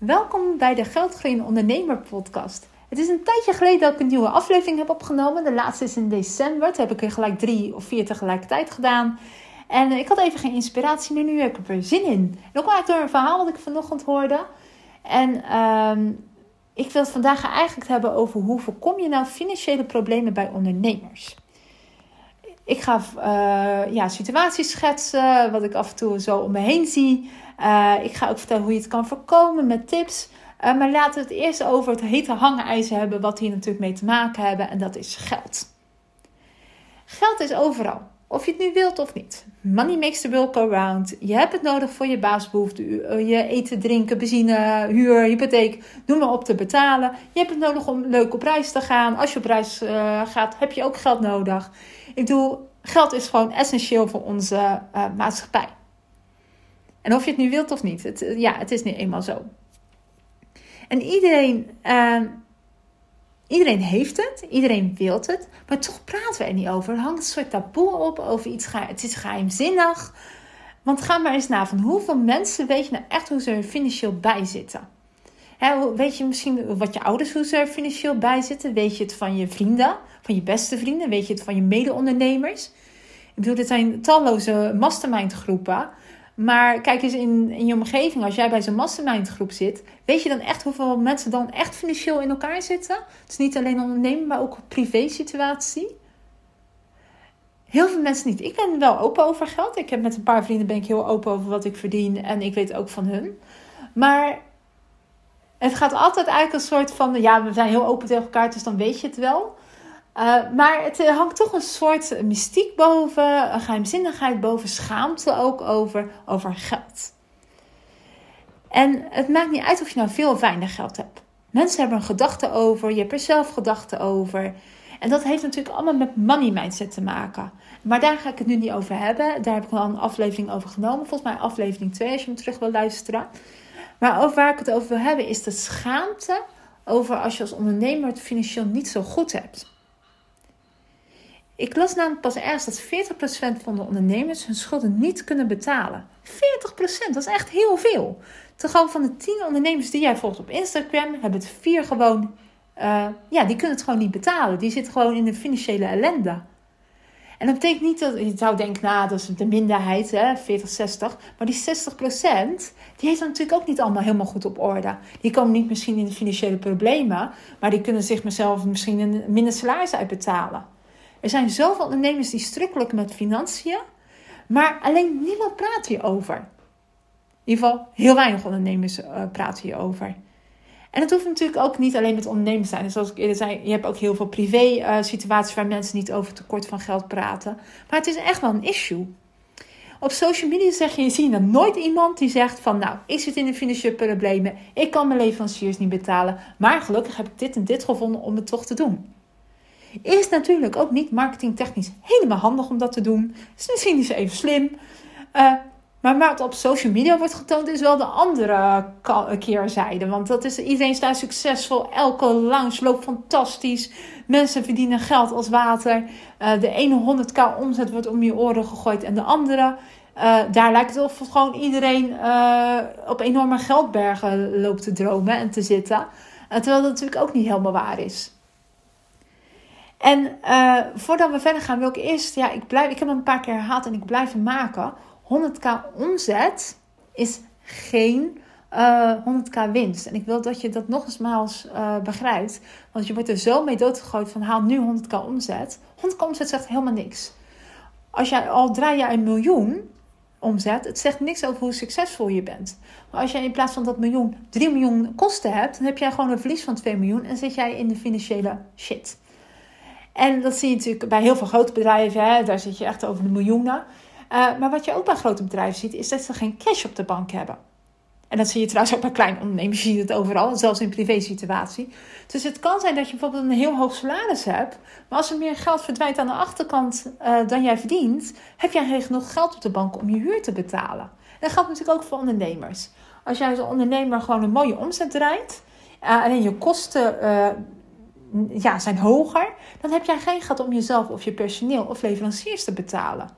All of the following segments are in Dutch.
Welkom bij de Geldgroeien Ondernemer podcast. Het is een tijdje geleden dat ik een nieuwe aflevering heb opgenomen. De laatste is in december. Toen heb ik er gelijk drie of vier tegelijkertijd gedaan. En ik had even geen inspiratie meer. Nu heb ik er zin in. En ook eigenlijk door een verhaal wat ik vanochtend hoorde. En ehm, ik wil het vandaag eigenlijk hebben over hoe voorkom je nou financiële problemen bij ondernemers. Ik ga uh, ja, situaties schetsen, wat ik af en toe zo om me heen zie. Uh, ik ga ook vertellen hoe je het kan voorkomen met tips. Uh, maar laten we het eerst over het hete hangijzer hebben, wat hier natuurlijk mee te maken hebben. En dat is geld. Geld is overal. Of je het nu wilt of niet. Money makes the world go round. Je hebt het nodig voor je basisbehoeften. Je eten, drinken, benzine, huur, hypotheek. Noem maar op te betalen. Je hebt het nodig om leuk op reis te gaan. Als je op reis gaat, heb je ook geld nodig. Ik bedoel, geld is gewoon essentieel voor onze maatschappij. En of je het nu wilt of niet. Het, ja, het is niet eenmaal zo. En iedereen, uh, iedereen heeft het. Iedereen wilt het. Maar toch praten we er niet over. Er hangt een soort taboe op over iets. Het is geheimzinnig. Want ga maar eens na van hoeveel mensen weet je nou echt hoe ze er financieel bij zitten. Weet je misschien wat je ouders hoe ze er financieel bij zitten? Weet je het van je vrienden, van je beste vrienden? Weet je het van je mede-ondernemers? Ik bedoel, dit zijn talloze mastermind groepen maar kijk eens in, in je omgeving, als jij bij zo'n mastermind groep zit, weet je dan echt hoeveel mensen dan echt financieel in elkaar zitten? Het is niet alleen ondernemen, maar ook privé situatie. Heel veel mensen niet. Ik ben wel open over geld. Ik heb met een paar vrienden ben ik heel open over wat ik verdien en ik weet ook van hun. Maar het gaat altijd eigenlijk een soort van, ja, we zijn heel open tegen elkaar, dus dan weet je het wel. Uh, maar het eh, hangt toch een soort mystiek boven, een geheimzinnigheid boven, schaamte ook over, over geld. En het maakt niet uit of je nou veel of weinig geld hebt. Mensen hebben een gedachte over, je hebt er zelf gedachten over. En dat heeft natuurlijk allemaal met money mindset te maken. Maar daar ga ik het nu niet over hebben. Daar heb ik al een aflevering over genomen. Volgens mij aflevering 2 als je hem terug wil luisteren. Maar over waar ik het over wil hebben is de schaamte over als je als ondernemer het financieel niet zo goed hebt. Ik las namelijk pas ergens dat 40% van de ondernemers hun schulden niet kunnen betalen. 40%, dat is echt heel veel. Te gewoon van de 10 ondernemers die jij volgt op Instagram, hebben het vier gewoon, uh, ja, die kunnen het gewoon niet betalen. Die zitten gewoon in de financiële ellende. En dat betekent niet dat je zou denken, nou, dat is de minderheid, hè, 40, 60. Maar die 60% die heeft natuurlijk ook niet allemaal helemaal goed op orde. Die komen niet misschien in de financiële problemen, maar die kunnen zich mezelf misschien een minder salaris uitbetalen. Er zijn zoveel ondernemers die strukkelen met financiën, maar alleen niemand praat hierover. In ieder geval, heel weinig ondernemers uh, praten hierover. En het hoeft natuurlijk ook niet alleen met ondernemers te zijn. Dus zoals ik eerder zei, je hebt ook heel veel privé uh, situaties waar mensen niet over tekort van geld praten. Maar het is echt wel een issue. Op social media zeg je, je dan nooit iemand die zegt van, nou, ik zit in de financiële problemen, ik kan mijn leveranciers niet betalen, maar gelukkig heb ik dit en dit gevonden om het toch te doen. Is natuurlijk ook niet marketingtechnisch helemaal handig om dat te doen. Is misschien niet zo even slim. Uh, maar wat op social media wordt getoond is wel de andere keerzijde. Want dat is, iedereen staat succesvol. Elke lounge loopt fantastisch. Mensen verdienen geld als water. Uh, de ene 100k omzet wordt om je oren gegooid. En de andere, uh, daar lijkt het of gewoon iedereen op enorme geldbergen loopt te dromen en te zitten. terwijl dat natuurlijk ook niet helemaal waar is. En uh, voordat we verder gaan, wil ik eerst, ja, ik, blijf, ik heb hem een paar keer herhaald en ik blijf hem maken. 100k omzet is geen uh, eh, 100k winst. En ik wil dat je dat nog eens uh, begrijpt. Want je wordt er zo mee doodgegooid van haal nu 100k omzet. 100k omzet zegt helemaal niks. Als jij al draai je een miljoen omzet, het zegt niks over hoe succesvol je bent. Maar als jij in plaats van dat miljoen 3 miljoen kosten hebt, dan heb jij gewoon een verlies van 2 miljoen en zit jij in de financiële shit. En dat zie je natuurlijk bij heel veel grote bedrijven. Hè? Daar zit je echt over de miljoenen. Uh, maar wat je ook bij grote bedrijven ziet, is dat ze geen cash op de bank hebben. En dat zie je trouwens ook bij kleine ondernemers, zie je het overal, zelfs in privé situatie. Dus het kan zijn dat je bijvoorbeeld een heel hoog salaris hebt, maar als er meer geld verdwijnt aan de achterkant uh, dan jij verdient, heb jij geen genoeg geld op de bank om je huur te betalen. En dat geldt natuurlijk ook voor ondernemers. Als jij als ondernemer gewoon een mooie omzet draait, uh, alleen je kosten ja, zijn hoger, dan heb jij geen geld om jezelf of je personeel of leveranciers te betalen.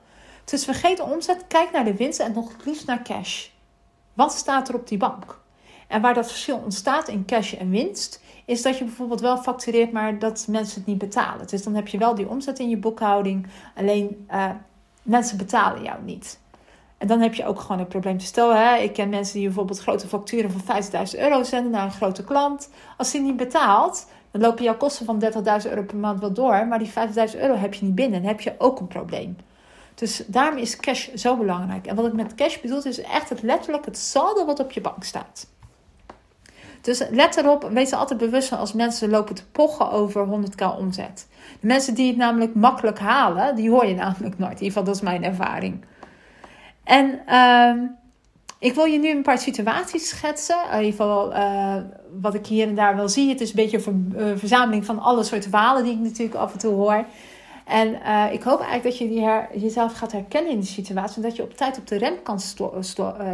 Dus vergeet de omzet, kijk naar de winst en nog het liefst naar cash. Wat staat er op die bank? En waar dat verschil ontstaat in cash en winst, is dat je bijvoorbeeld wel factureert, maar dat mensen het niet betalen. Dus dan heb je wel die omzet in je boekhouding, alleen uh, mensen betalen jou niet. En dan heb je ook gewoon een probleem. Stel, hè, ik ken mensen die bijvoorbeeld grote facturen van 50.000 euro zenden naar een grote klant. Als die niet betaalt, dan lopen jouw kosten van 30.000 euro per maand wel door. Maar die 50.000 euro heb je niet binnen. Dan heb je ook een probleem. Dus daarom is cash zo belangrijk. En wat ik met cash bedoel, is echt het letterlijk het saldo wat op je bank staat. Dus let erop, wees er altijd bewust van als mensen lopen te pochen over 100k omzet. De mensen die het namelijk makkelijk halen, die hoor je namelijk nooit. In ieder geval, dat is mijn ervaring. En uh, ik wil je nu een paar situaties schetsen. In ieder geval, uh, wat ik hier en daar wel zie. Het is een beetje een uh, verzameling van alle soorten verhalen die ik natuurlijk af en toe hoor. En uh, ik hoop eigenlijk dat je die her, jezelf gaat herkennen in die situatie. En dat je op tijd op de rem kan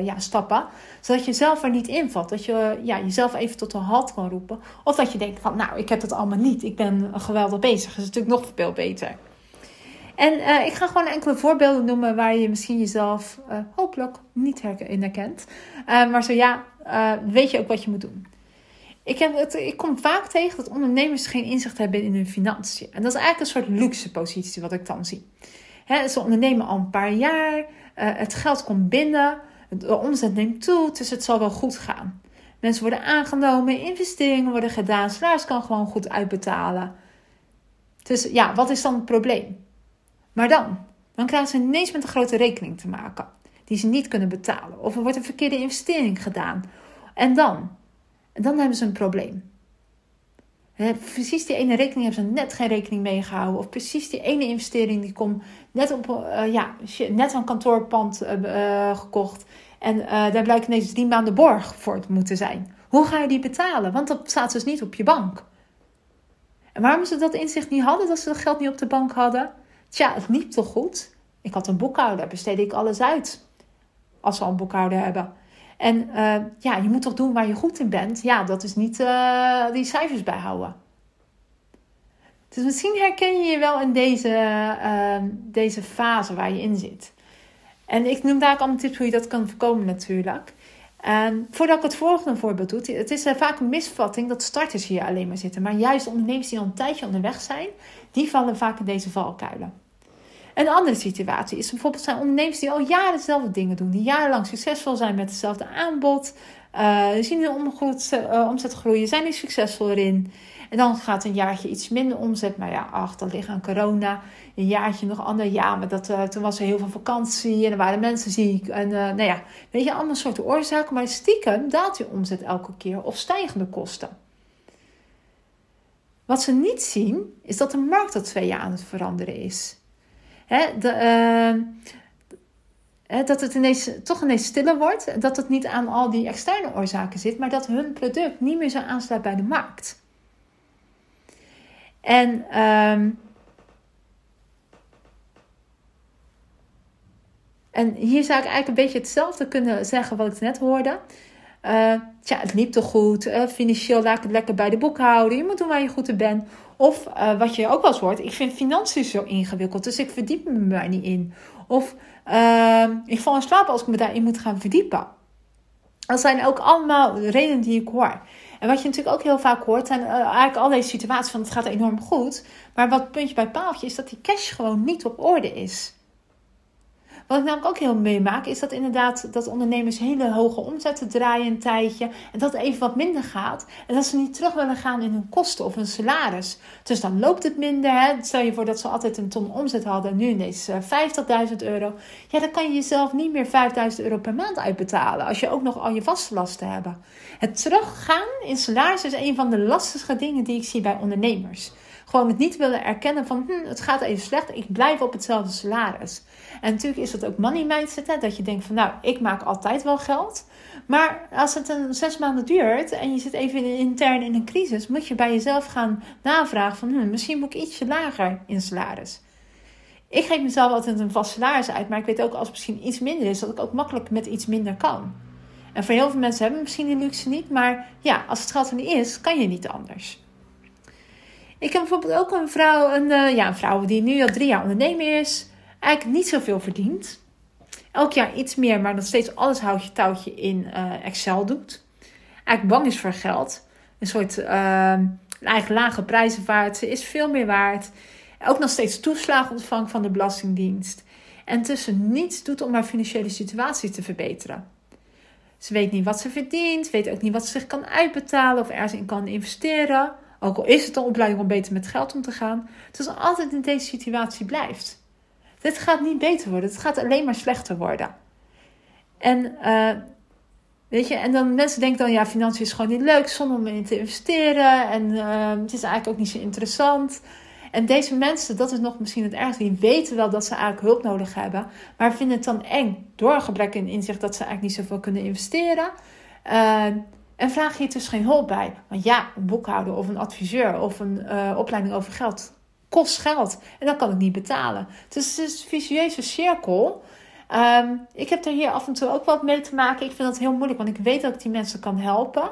ja, stappen. Zodat je zelf er niet invalt. Dat je ja, jezelf even tot de halt kan roepen. Of dat je denkt van nou, ik heb het allemaal niet. Ik ben geweldig bezig. Dat is natuurlijk nog veel beter. En uh, ik ga gewoon enkele voorbeelden noemen waar je misschien jezelf hopelijk niet in herkent. maar zo ja, weet je ook wat je moet doen. Ik, heb het, ik kom vaak tegen dat ondernemers geen inzicht hebben in hun financiën. En dat is eigenlijk een soort luxe positie wat ik dan zie. Ze ondernemen al een paar jaar, het geld komt binnen, de omzet neemt toe, dus het zal wel goed gaan. Mensen worden aangenomen, investeringen worden gedaan, salaris kan gewoon goed uitbetalen. Dus ja, wat is dan het probleem? Maar dan, dan krijgen ze ineens met een grote rekening te maken die ze niet kunnen betalen. Of er wordt een verkeerde investering gedaan. En dan? dan hebben ze een probleem. precies die ene rekening hebben ze net geen rekening mee gehouden. Of precies die ene investering die komt net op uh, ja, net een kantoorpand uh, gekocht. En daar blijkt ineens drie maanden borg voor te moeten zijn. Hoe ga je die betalen? Want dat staat dus niet op je bank. En waarom ze dat inzicht niet hadden, dat ze dat geld niet op de bank hadden? Tja, het liep toch goed? Ik had een boekhouder, besteedde ik alles uit. Als ze al een boekhouder hebben. En uh, ja, je moet toch doen waar je goed in bent. Ja, dat is niet uh, die cijfers bijhouden. Dus misschien herken je je wel in deze, uh, deze fase waar je in zit. En ik noem daar ook allemaal tips hoe je dat kan voorkomen natuurlijk. En voordat ik het volgende voorbeeld doe, het is vaak een misvatting dat starters hier alleen maar zitten. Maar juist ondernemers die al een tijdje onderweg zijn, die vallen vaak in deze valkuilen. Een andere situatie is bijvoorbeeld zijn ondernemers die al jaren dezelfde dingen doen, die jarenlang succesvol zijn met hetzelfde aanbod, uh, zien hun uh, omzet groeien, zijn er succesvol erin. En dan gaat een jaartje iets minder omzet, maar ja, ach, dat ligt aan corona. Een jaartje nog ander, ja, maar dat, uh, toen was er heel veel vakantie en er waren mensen ziek. En nou ja, weet je, allemaal soorten oorzaken, maar stiekem daalt je omzet elke keer of stijgende kosten. Wat ze niet zien, is dat de markt al twee jaar aan het veranderen is. De, uh, dat het ineens, toch ineens stiller wordt. Dat het niet aan al die externe oorzaken zit, maar dat hun product niet meer zo aansluit bij de markt. En um, En hier zou ik eigenlijk een beetje hetzelfde kunnen zeggen wat ik net hoorde. Uh, het liep toch goed. Uh, financieel laat ik het lekker bij de boekhouden. Je moet doen waar je goed in bent. Of uh, wat je ook wel eens hoort. Ik vind financiën zo ingewikkeld. Dus ik verdiep me daar niet in. Of ik val in slaap als ik me daarin moet gaan verdiepen. Dat zijn ook allemaal redenen die ik hoor. En wat je natuurlijk ook heel vaak hoort, zijn eigenlijk al deze situaties van het gaat enorm goed. Maar wat puntje bij paaltje is dat die cash gewoon niet op orde is. Wat ik namelijk ook heel meemaak, is dat inderdaad dat ondernemers hele hoge omzetten draaien een tijdje. En dat even wat minder gaat. En dat ze niet terug willen gaan in hun kosten of hun salaris. Dus dan loopt het minder. Hè? Stel je voor dat ze altijd een ton omzet hadden en nu ineens 50.000 eh, euro. Ja, dan kan je jezelf niet meer 5.000 euro per maand uitbetalen. Als je ook nog al je vaste lasten hebt. Het teruggaan in salaris is een van de lastigste dingen die ik zie bij ondernemers. Gewoon het niet willen erkennen van hm, het gaat even slecht, ik blijf op hetzelfde salaris. En natuurlijk is dat ook money mindset, hè, dat je denkt van nou, ik maak altijd wel geld. Maar als het een zes maanden duurt en je zit even intern in een crisis, moet je bij jezelf gaan navragen van hm, misschien moet ik ietsje lager in salaris. Ik geef mezelf altijd een vast salaris uit, maar ik weet ook als het misschien iets minder is, dat ik ook makkelijk met iets minder kan. En voor heel veel mensen hebben misschien die luxe niet, maar ja, als het geld er niet is, kan je niet anders. Ik heb bijvoorbeeld ook een vrouw, een, uh, ja, een vrouw die nu al drie jaar ondernemer is. Eigenlijk niet zoveel verdient. Elk jaar iets meer, maar nog steeds alles houtje touwtje in uh, Excel doet. eigenlijk bang is voor geld. Een soort uh, eigen lage prijzen waard. Ze is veel meer waard. Ook nog steeds toeslagen ontvangt van de Belastingdienst. En tussen niets doet om haar financiële situatie te verbeteren. Ze weet niet wat ze verdient, weet ook niet wat ze zich kan uitbetalen of ergens in kan investeren. Ook al is het een opleiding om beter met geld om te gaan. Dus altijd in deze situatie blijft. Dit gaat niet beter worden, het gaat alleen maar slechter worden. En uh, weet je, en dan mensen denken dan, ja, financiën is gewoon niet leuk zonder om in te investeren. En uh, het is eigenlijk ook niet zo interessant. En deze mensen, dat is nog misschien het ergste, die weten wel dat ze eigenlijk hulp nodig hebben, maar vinden het dan eng door een gebrek in inzicht dat ze eigenlijk niet zoveel kunnen investeren. Uh, en vraag je dus geen hulp bij. Want ja, een boekhouder of een adviseur of een uh, opleiding over geld kost geld. En dat kan ik niet betalen. Dus het is een visueuze cirkel. Um, ik heb er hier af en toe ook wat mee te maken. Ik vind dat heel moeilijk, want ik weet dat ik die mensen kan helpen.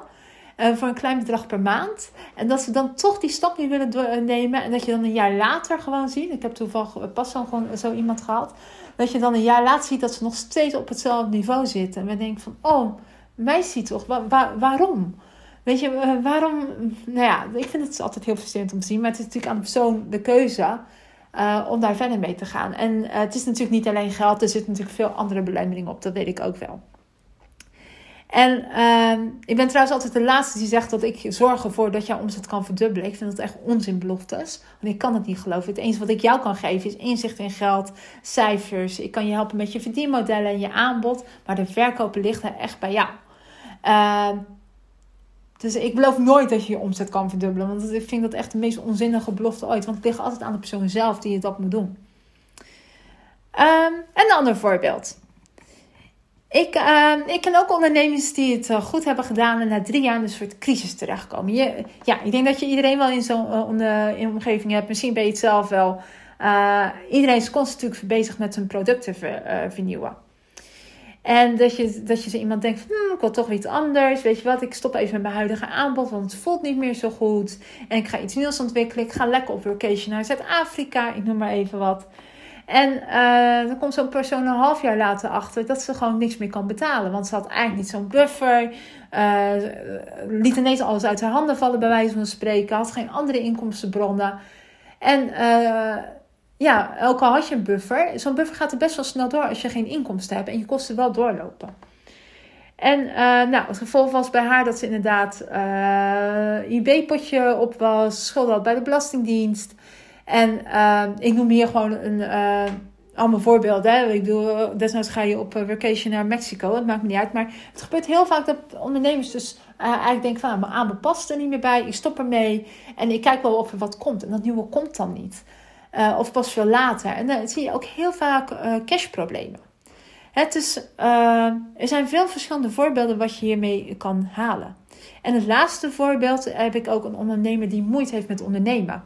Uh, voor een klein bedrag per maand. En dat ze dan toch die stap niet willen nemen. En dat je dan een jaar later gewoon ziet. Ik heb toevallig pas zo, gewoon, zo iemand gehad. Dat je dan een jaar later ziet dat ze nog steeds op hetzelfde niveau zitten. En we denken van, oh, meisje toch, waarom? Weet je, eh, waarom? Nou ja, ik vind het altijd heel frustrerend om te zien. Maar het is natuurlijk aan de persoon de keuze uh, om daar verder mee te gaan. En uh, het is natuurlijk niet alleen geld. Er zitten natuurlijk veel andere belemmeringen op. Dat weet ik ook wel. En uh, ik ben trouwens altijd de laatste die zegt dat ik zorg ervoor dat jouw omzet kan verdubbelen. Ik vind dat echt onzinbeloftes. Want ik kan het niet geloven. Het enige wat ik jou kan geven is inzicht in geld, cijfers. Ik kan je helpen met je verdienmodellen en je aanbod. Maar de verkopen ligt er echt bij jou. Uh, dus ik beloof nooit dat je je omzet kan verdubbelen. Want ik vind dat echt de meest onzinnige belofte ooit. Want het ligt altijd aan de persoon zelf die je dat moet doen. Um, een ander voorbeeld. Ik, uh, ik ken ook ondernemers die het eh, goed hebben gedaan en na drie jaar in een soort crisis terechtkomen. Je, ja, ik denk dat je iedereen wel in zo'n in omgeving hebt. Misschien ben je het zelf wel. Uh, iedereen is constant natuurlijk bezig met zijn producten ver, vernieuwen. En dat je, dat je zo iemand denkt van, hm, ik wil toch iets anders. Weet je wat, ik stop even met mijn huidige aanbod, want het voelt niet meer zo goed. En ik ga iets nieuws ontwikkelen. Ik ga lekker op vacation naar Zuid-Afrika, ik noem maar even wat. En dan komt zo'n persoon een half jaar later achter dat ze gewoon niks meer kan betalen. Want ze had eigenlijk niet zo'n buffer. Uh, liet ineens alles uit haar handen vallen, bij wijze van spreken. Had geen andere inkomstenbronnen. En uh, ja, elke had je een buffer. Zo'n buffer gaat er best wel snel door als je geen inkomsten hebt en je kosten wel doorlopen. En uh, nou, het gevolg was bij haar dat ze inderdaad uh, IB-potje op was, schulden had bij de Belastingdienst. En uh, ik noem hier gewoon een, allemaal voorbeelden. Hè. Ik bedoel, desnoods ga je op vacation naar Mexico, dat maakt me niet uit. Maar het gebeurt heel vaak dat ondernemers dus eigenlijk denken van, nou, mijn aanbod past er niet meer bij, ik stop ermee. En ik kijk wel of er wat komt. En dat nieuwe komt dan niet. Uh, of pas veel later. En dan zie je ook heel vaak uh, cashproblemen. Het is, uh, er zijn veel verschillende voorbeelden wat je hiermee kan halen. En het laatste voorbeeld heb ik ook een ondernemer die moeite heeft met ondernemen.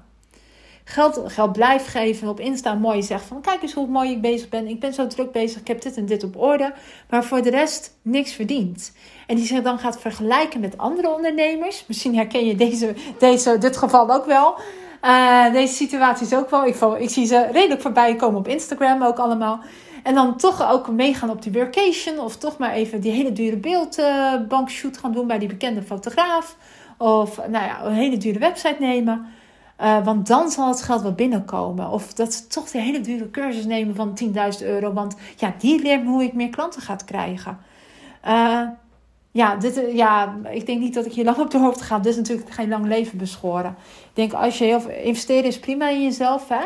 Geld, geld blijft geven op Insta mooi zegt van kijk eens hoe mooi ik bezig ben. Ik ben zo druk bezig, ik heb dit en dit op orde. Maar voor de rest niks verdient. En die zich dan gaat vergelijken met andere ondernemers. Misschien herken je deze, deze, dit geval ook wel. Uh, deze situaties ook wel. Ik, ik zie ze redelijk voorbij komen op Instagram ook allemaal. En dan toch ook meegaan op die workation. Of toch maar even die hele dure beeldbankshoot gaan doen bij die bekende fotograaf. Of nou ja, een hele dure website nemen. Uh, want dan zal het geld wel binnenkomen. Of dat ze toch de hele dure cursus nemen van 10.000 euro. Want ja, die leert me hoe ik meer klanten ga krijgen. Uh, ja, dit, eh, ja, ik denk niet dat ik hier lang op de hoofd ga. Is natuurlijk geen lang leven beschoren. Ik denk, als je heel is prima in jezelf. Hè?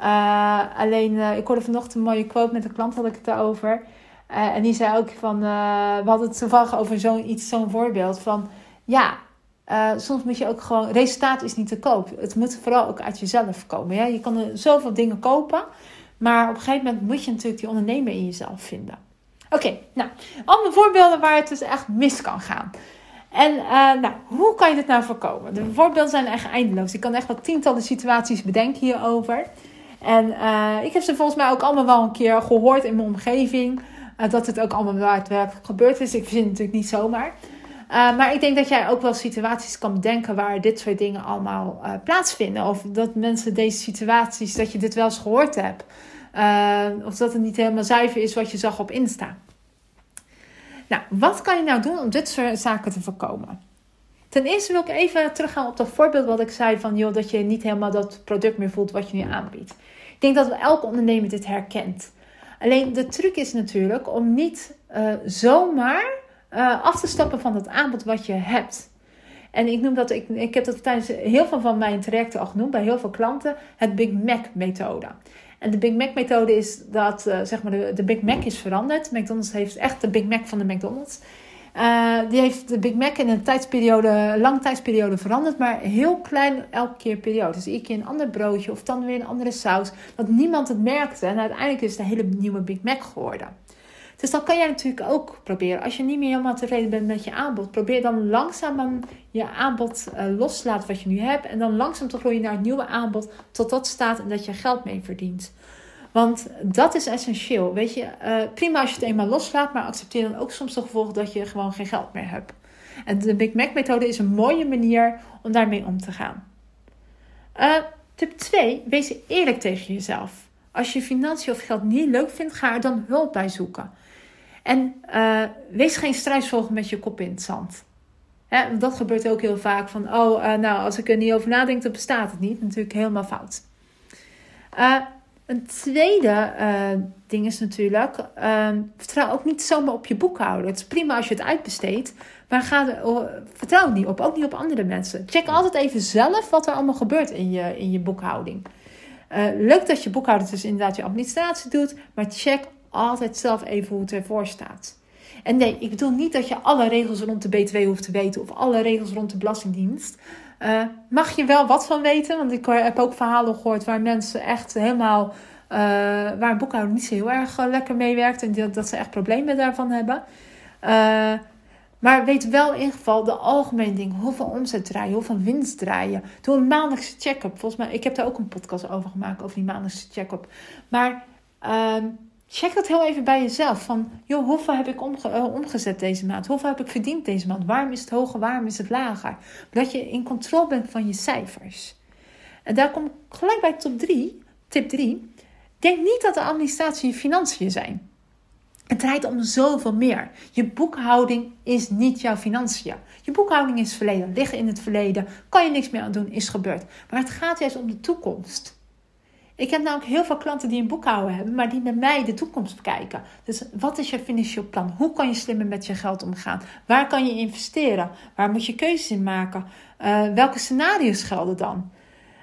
Uh, alleen, uh, ik hoorde vanochtend een mooie quote met een klant, had ik het daarover. En die zei ook van, we hadden het toevallig over zo'n iets, zo'n voorbeeld van, ja, soms moet je ook gewoon, resultaat is niet te koop. Het moet vooral ook uit jezelf komen. Ja? Je kan er zoveel dingen kopen, maar op een gegeven moment moet je natuurlijk die ondernemer in jezelf vinden. Oké, nou, allemaal voorbeelden waar het dus echt mis kan gaan. En uh, nou, hoe kan je dit nou voorkomen? De voorbeelden zijn echt eindeloos. Ik kan echt wel tientallen situaties bedenken hierover. En uh, ik heb ze volgens mij ook allemaal wel een keer gehoord in mijn omgeving. Uh, dat het ook allemaal daadwerkelijk gebeurd is. Ik verzin het natuurlijk niet zomaar. maar ik denk dat jij ook wel situaties kan bedenken waar dit soort dingen allemaal plaatsvinden. Of dat mensen deze situaties, dat je dit wel eens gehoord hebt. Uh, of dat het niet helemaal zuiver is wat je zag op Insta. Nou, wat kan je nou doen om dit soort zaken te voorkomen? Ten eerste wil ik even teruggaan op dat voorbeeld wat ik zei van joh, dat je niet helemaal dat product meer voelt wat je nu aanbiedt. Ik denk dat elke ondernemer dit herkent. Alleen de truc is natuurlijk om niet uh, zomaar uh, af te stappen van het aanbod wat je hebt. En ik noem dat, ik, ik heb dat tijdens heel veel van mijn trajecten al genoemd, bij heel veel klanten, het Big Mac methode. En de Big Mac methode is dat, uh, zeg maar, de, de Big Mac is veranderd. McDonald's heeft echt de Big Mac van de McDonald's. Uh, die heeft de Big Mac in een tijdsperiode, lange tijdsperiode veranderd, maar heel klein elke keer periode. Dus iedere keer een ander broodje of dan weer een andere saus, dat niemand het merkte. En uiteindelijk is het een hele nieuwe Big Mac geworden. Dus dan kan jij natuurlijk ook proberen. Als je niet meer helemaal tevreden bent met je aanbod, probeer dan langzaam je aanbod uh, los te laten wat je nu hebt. En dan langzaam te groeien naar het nieuwe aanbod tot dat staat en dat je geld mee verdient. Want dat is essentieel. Weet je, uh, prima als je het eenmaal loslaat, maar accepteer dan ook soms de gevolg dat je gewoon geen geld meer hebt. En de Big Mac methode is een mooie manier om daarmee om te gaan. Uh, tip 2, wees eerlijk tegen jezelf. Als je financiën of geld niet leuk vindt, ga er dan hulp bij zoeken. En uh, wees geen strijdvogel met je kop in het zand. Hè, dat gebeurt ook heel vaak van, oh, uh, nou, als ik er niet over nadenk, dan bestaat het niet. Natuurlijk helemaal fout. Uh, een tweede ding is natuurlijk, vertrouw ook niet zomaar op je boekhouder. Het is prima als je het uitbesteedt, maar ga er, oh, vertrouw niet op, ook niet op andere mensen. Check altijd even zelf wat er allemaal gebeurt in je, in je boekhouding. leuk dat je boekhouder dus inderdaad je administratie doet, maar check altijd zelf even hoe het ervoor staat. En nee, ik bedoel niet dat je alle regels rond de BTW hoeft te weten of alle regels rond de Belastingdienst. Uh, mag je wel wat van weten? Want ik heb ook verhalen gehoord waar mensen echt helemaal. Uh, waar een boekhouder niet zo heel erg uh, lekker meewerkt en dat, dat, ze echt problemen daarvan hebben. maar weet wel in ieder geval de algemene dingen. Hoeveel omzet draaien, hoeveel winst draaien. Doe een maandelijkse check-up. Volgens mij, ik heb daar ook een podcast over gemaakt, over die maandelijkse check-up. Maar ehm, check dat heel even bij jezelf. Van, joh, hoeveel heb ik uh, omgezet deze maand? Hoeveel heb ik verdiend deze maand? Waarom is het hoger? Waarom is het lager? Dat je in controle bent van je cijfers. En daar kom ik gelijk bij top 3, tip 3. Denk niet dat de administratie je financiën zijn. Het draait om zoveel meer. Je boekhouding is niet jouw financiën. Je boekhouding is verleden, liggen in het verleden, kan je niks meer aan doen, is gebeurd. Maar het gaat juist om de toekomst. Ik heb namelijk heel veel klanten die een boekhouden hebben, maar die met mij de toekomst bekijken. Dus wat is je financieel plan? Hoe kan je slimmer met je geld omgaan? Waar kan je investeren? Waar moet je keuzes in maken? Uh, welke scenario's gelden dan?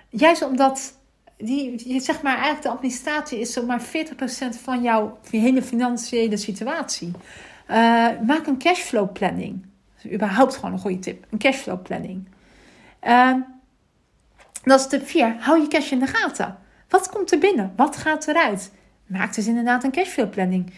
Juist omdat die, zeg maar, eigenlijk de administratie is zomaar 40% van jouw hele financiële situatie. Uh, maak een cashflow planning. Dat is überhaupt gewoon een goede tip. Een cashflow planning. Uh, dat is tip 4. Hou je cash in de gaten. Wat komt er binnen? Wat gaat eruit? Maak dus inderdaad een cashflow planning.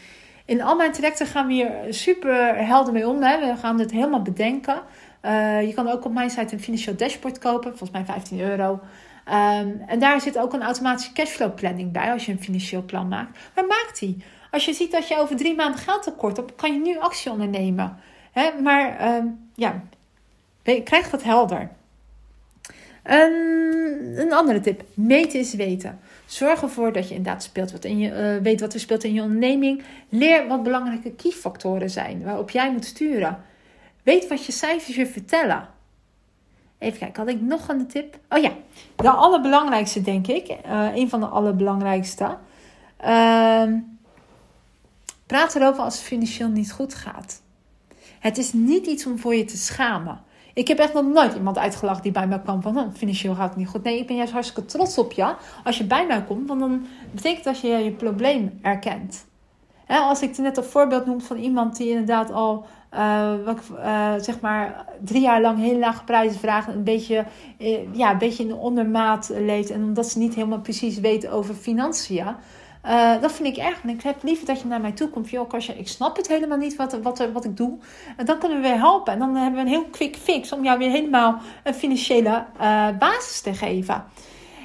In al mijn trajecten gaan we hier super helder mee om. Hè? We gaan het helemaal bedenken. Uh, je kan ook op mijn site een financieel dashboard kopen, volgens mij 15 euro. Um, en daar zit ook een automatische cashflow planning bij als je een financieel plan maakt. Maar maak die. Als je ziet dat je over drie maanden geld tekort hebt, kan je nu actie ondernemen. Hè? Maar um, ja, krijg dat helder. Um, een andere tip: meten is weten. Zorg ervoor dat je inderdaad speelt wat in je, uh, weet wat er speelt in je onderneming. Leer wat belangrijke keyfactoren zijn waarop jij moet sturen. Weet wat je cijfers je vertellen. Even kijken, had ik nog een tip? Oh ja, de allerbelangrijkste denk ik. Uh, een van de allerbelangrijkste. Uh, praat erover als het financieel niet goed gaat. Het is niet iets om voor je te schamen. Ik heb echt nog nooit iemand uitgelachen die bij mij kwam van oh, financieel gaat het niet goed. Nee, ik ben juist hartstikke trots op je als je bij mij komt, want dan betekent dat je je probleem erkent. als ik net een voorbeeld noem van iemand die inderdaad al wat, uh, zeg maar drie jaar lang hele lage prijzen vraagt, een beetje, uh, ja, een beetje in de ondermaat leeft en omdat ze niet helemaal precies weet over financiën. Uh, dat vind ik erg. En ik heb liever dat je naar mij toe komt. Joh, Kastja, ik snap het helemaal niet wat, wat, wat ik doe. En dan kunnen we weer helpen. En dan hebben we een heel quick fix om jou weer helemaal een financiële uh, basis te geven.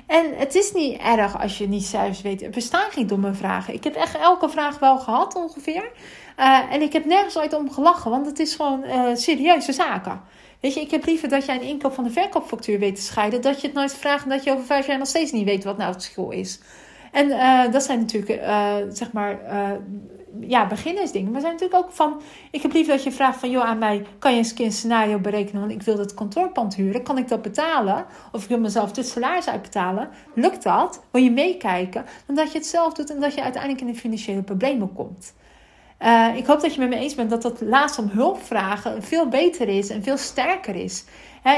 En het is niet erg als je niet zelfs weet. Er bestaan geen domme vragen. Ik heb echt elke vraag wel gehad ongeveer. Uh, en ik heb nergens ooit om gelachen. Want het is gewoon serieuze zaken. Weet je, ik heb liever dat jij een inkoop van de verkoopfactuur weet te scheiden. Dat je het nooit vraagt en dat je over vijf jaar nog steeds niet weet wat nou het verschil is. En dat zijn natuurlijk, zeg maar, ja, beginnersdingen. Maar zijn natuurlijk ook van... Ik heb liever dat je vraagt van... joh, aan mij kan je eens een scenario berekenen... want ik wil dat kantoorpand huren. Kan ik dat betalen? Of ik wil mezelf dit salaris uitbetalen. Lukt dat? Wil je meekijken? Dan dat je het zelf doet... en dat je uiteindelijk in de financiële problemen komt. Ik hoop dat je met me eens bent dat dat laatst om hulp vragen veel beter is en veel sterker is.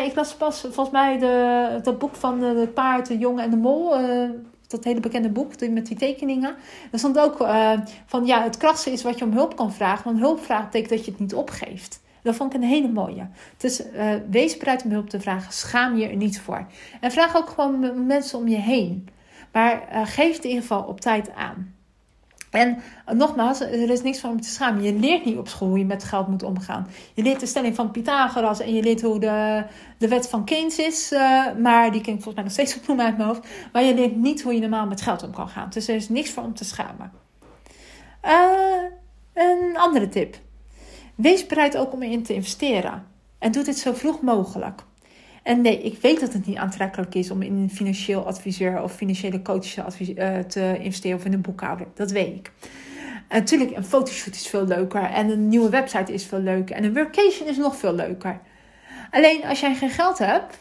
ik las pas volgens mij de, dat boek van de paard, de jongen en de mol. Dat hele bekende boek met die tekeningen. Er stond ook uh, van ja, het krassen is wat je om hulp kan vragen. Want hulp vragen betekent dat je het niet opgeeft. Dat vond ik een hele mooie. Dus uh, wees bereid om hulp te vragen. Schaam je er niet voor. En vraag ook gewoon mensen om je heen. Maar uh, geef het in ieder geval op tijd aan. En nogmaals, er is niks van om te schamen. Je leert niet op school hoe je met geld moet omgaan. Je leert de stelling van Pythagoras en je leert hoe de, de wet van Keynes is. Uh, maar die ken volgens mij nog steeds op uit mijn hoofd. Maar je leert niet hoe je normaal met geld om kan gaan. Dus er is niks voor om te schamen. Uh, een andere tip. Wees bereid ook om erin te investeren. En doe dit zo vroeg mogelijk. En nee, ik weet dat het niet aantrekkelijk is om in een financieel adviseur of financiële coach uh, te investeren of in een boekhouder. Dat weet ik. Natuurlijk, een fotoshoot is veel leuker en een nieuwe website is veel leuker en een workation is nog veel leuker. Alleen als jij geen geld hebt,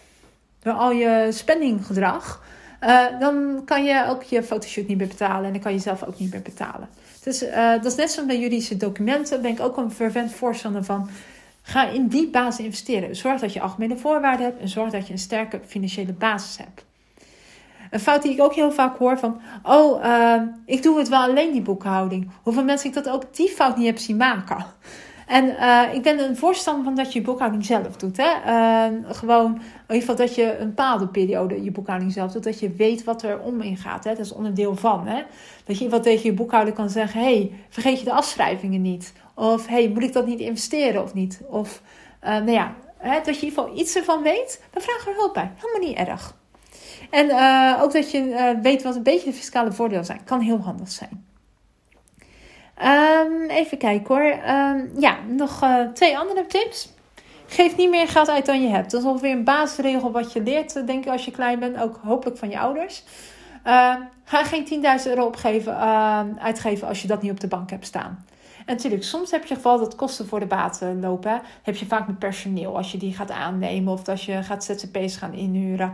door al je spendinggedrag, uh, dan kan je ook je fotoshoot niet meer betalen en dan kan je zelf ook niet meer betalen. Dus dat is net zoals bij juridische documenten. ben ik ook een fervent voorstander van. Ga in die basis investeren. Zorg dat je algemene voorwaarden hebt en zorg dat je een sterke financiële basis hebt. Een fout die ik ook heel vaak hoor van, oh, uh, ik doe het wel alleen die boekhouding. Hoeveel mensen ik dat ook die fout niet heb zien maken. En uh, ik ben een voorstander van dat je je boekhouding zelf doet. Hè? Uh, gewoon, in ieder geval dat je een bepaalde periode je boekhouding zelf doet. Dat je weet wat er om in gaat. Hè? Dat is onderdeel van. Hè? Dat je wat tegen je boekhouder kan zeggen. hey, vergeet je de afschrijvingen niet. Of hey, moet ik dat niet investeren of niet? Of uh, nou ja, hè, dat je in ieder geval iets ervan weet. Dan vraag er hulp bij. Helemaal niet erg. En uh, ook dat je weet wat een beetje de fiscale voordelen zijn. Kan heel handig zijn. Um, even kijken hoor. Um, ja, nog uh, twee andere tips. Geef niet meer geld uit dan je hebt. Dat is ongeveer een basisregel wat je leert, denk ik, als je klein bent. Ook hopelijk van je ouders. Uh, ga geen 10.000 euro opgeven, uitgeven als je dat niet op de bank hebt staan. En natuurlijk, soms heb je geval dat kosten voor de baten lopen. Heb je vaak met personeel als je die gaat aannemen of als je gaat ZZP's gaan inhuren.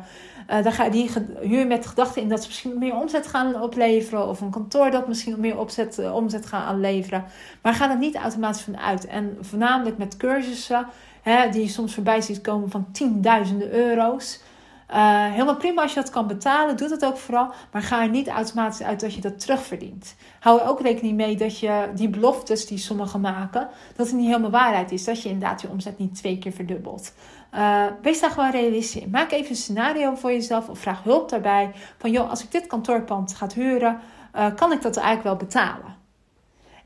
Uh, dan ga je die huur met gedachten in dat ze misschien meer omzet gaan opleveren. Of een kantoor dat misschien meer opzet, uh, omzet gaan aanleveren. Maar ga er niet automatisch van uit. En voornamelijk met cursussen hè, die je soms voorbij ziet komen van tienduizenden euro's. Uh, helemaal prima als je dat kan betalen, doe dat ook vooral. Maar ga er niet automatisch uit dat je dat terugverdient. Hou er ook rekening mee dat je die beloftes die sommigen maken, dat het niet helemaal waarheid is. Dat je inderdaad je omzet niet twee keer verdubbelt. Uh, wees daar gewoon realistisch in. Maak even een scenario voor jezelf of vraag hulp daarbij. Van joh, als ik dit kantoorpand ga huren, uh, kan ik dat eigenlijk wel betalen?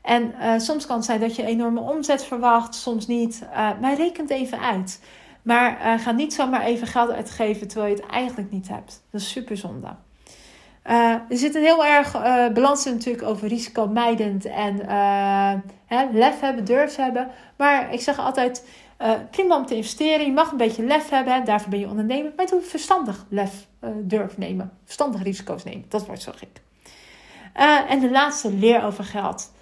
En soms kan het zijn dat je enorme omzet verwacht, soms niet. maar reken het even uit. Maar uh, ga niet zomaar even geld uitgeven terwijl je het eigenlijk niet hebt. Dat is super zonde. Uh, er zit een heel erg uh, balans natuurlijk over risicomijdend en hè, lef hebben, durf hebben. Maar ik zeg altijd, prima om te investeren. Je mag een beetje lef hebben, daarvoor ben je ondernemer. Maar doe verstandig lef, durf nemen. Verstandig risico's nemen, dat wordt zo gek. en de laatste, leer over geld.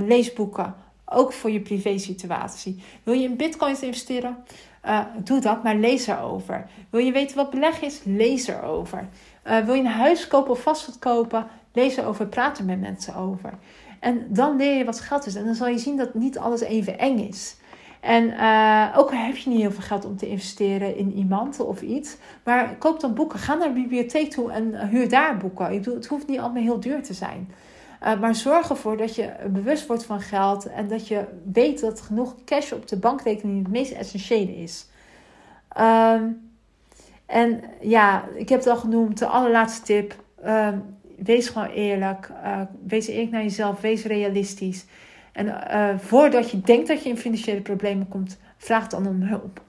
lees boeken, ook voor je privé situatie. Wil je in bitcoins investeren? Uh, doe dat, maar lees erover. Wil je weten wat beleg is? Lees erover. Uh, wil je een huis kopen of vastgoed kopen? Lees erover, praat er met mensen over. En dan leer je wat geld is. En dan zal je zien dat niet alles even eng is. En uh, ook heb je niet heel veel geld om te investeren in iemand of iets. Maar koop dan boeken. Ga naar de bibliotheek toe en huur daar boeken. Het hoeft niet allemaal heel duur te zijn. Uh, maar zorg ervoor dat je bewust wordt van geld en dat je weet dat genoeg cash op de bankrekening het meest essentiële is. Um, en ja, ik heb het al genoemd, de allerlaatste tip. Um, wees gewoon eerlijk. Uh, wees eerlijk naar jezelf. Wees realistisch. En uh, voordat je denkt dat je in financiële problemen komt, vraag dan om hulp.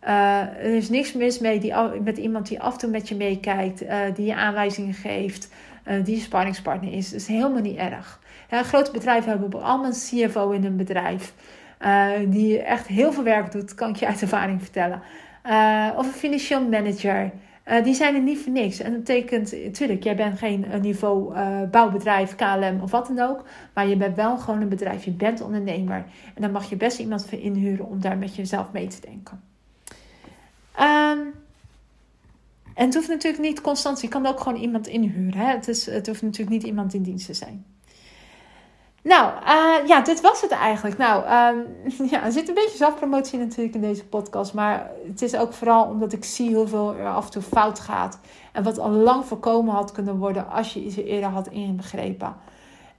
Er is niks mis mee die, met iemand die af en toe met je meekijkt, die je aanwijzingen geeft, uh, die je sparringspartner is. Is helemaal niet erg. Grote bedrijven hebben allemaal een CFO in een bedrijf. die echt heel veel werk doet, kan ik je uit ervaring vertellen. of een financieel manager. Die zijn er niet voor niks. En dat betekent, natuurlijk, jij bent geen niveau bouwbedrijf, KLM of wat dan ook. Maar je bent wel gewoon een bedrijf. Je bent ondernemer. En dan mag je best iemand voor inhuren om daar met jezelf mee te denken. Um, en het hoeft natuurlijk niet constant. Je kan ook gewoon iemand inhuren. Hè? Het, is, het hoeft natuurlijk niet iemand in dienst te zijn. Nou, uh, ja, dit was het eigenlijk. Nou, um, ja, er zit een beetje zelfpromotie natuurlijk in deze podcast. Maar het is ook vooral omdat ik zie hoeveel er af en toe fout gaat. En wat al lang voorkomen had kunnen worden als je ze eerder had inbegrepen.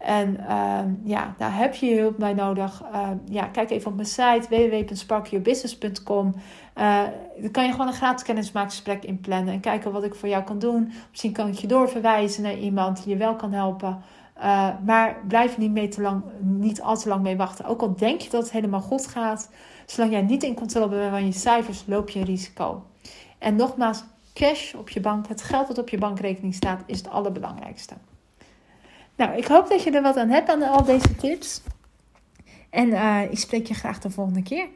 En uh, ja, daar heb je hulp bij nodig. Uh, ja, kijk even op mijn site www.sparkyourbusiness.com. Uh, dan kan je gewoon een gratis kennismakingsgesprek inplannen en kijken wat ik voor jou kan doen. Misschien kan ik je doorverwijzen naar iemand die je wel kan helpen. Uh, maar blijf niet, mee te lang, niet al te lang mee wachten. Ook al denk je dat het helemaal goed gaat, zolang jij niet in controle bent van je cijfers, loop je risico. En nogmaals, cash op je bank, het geld dat op je bankrekening staat, is het allerbelangrijkste. Nou, ik hoop dat je er wat aan hebt aan al deze tips. En uh, ik spreek je graag de volgende keer.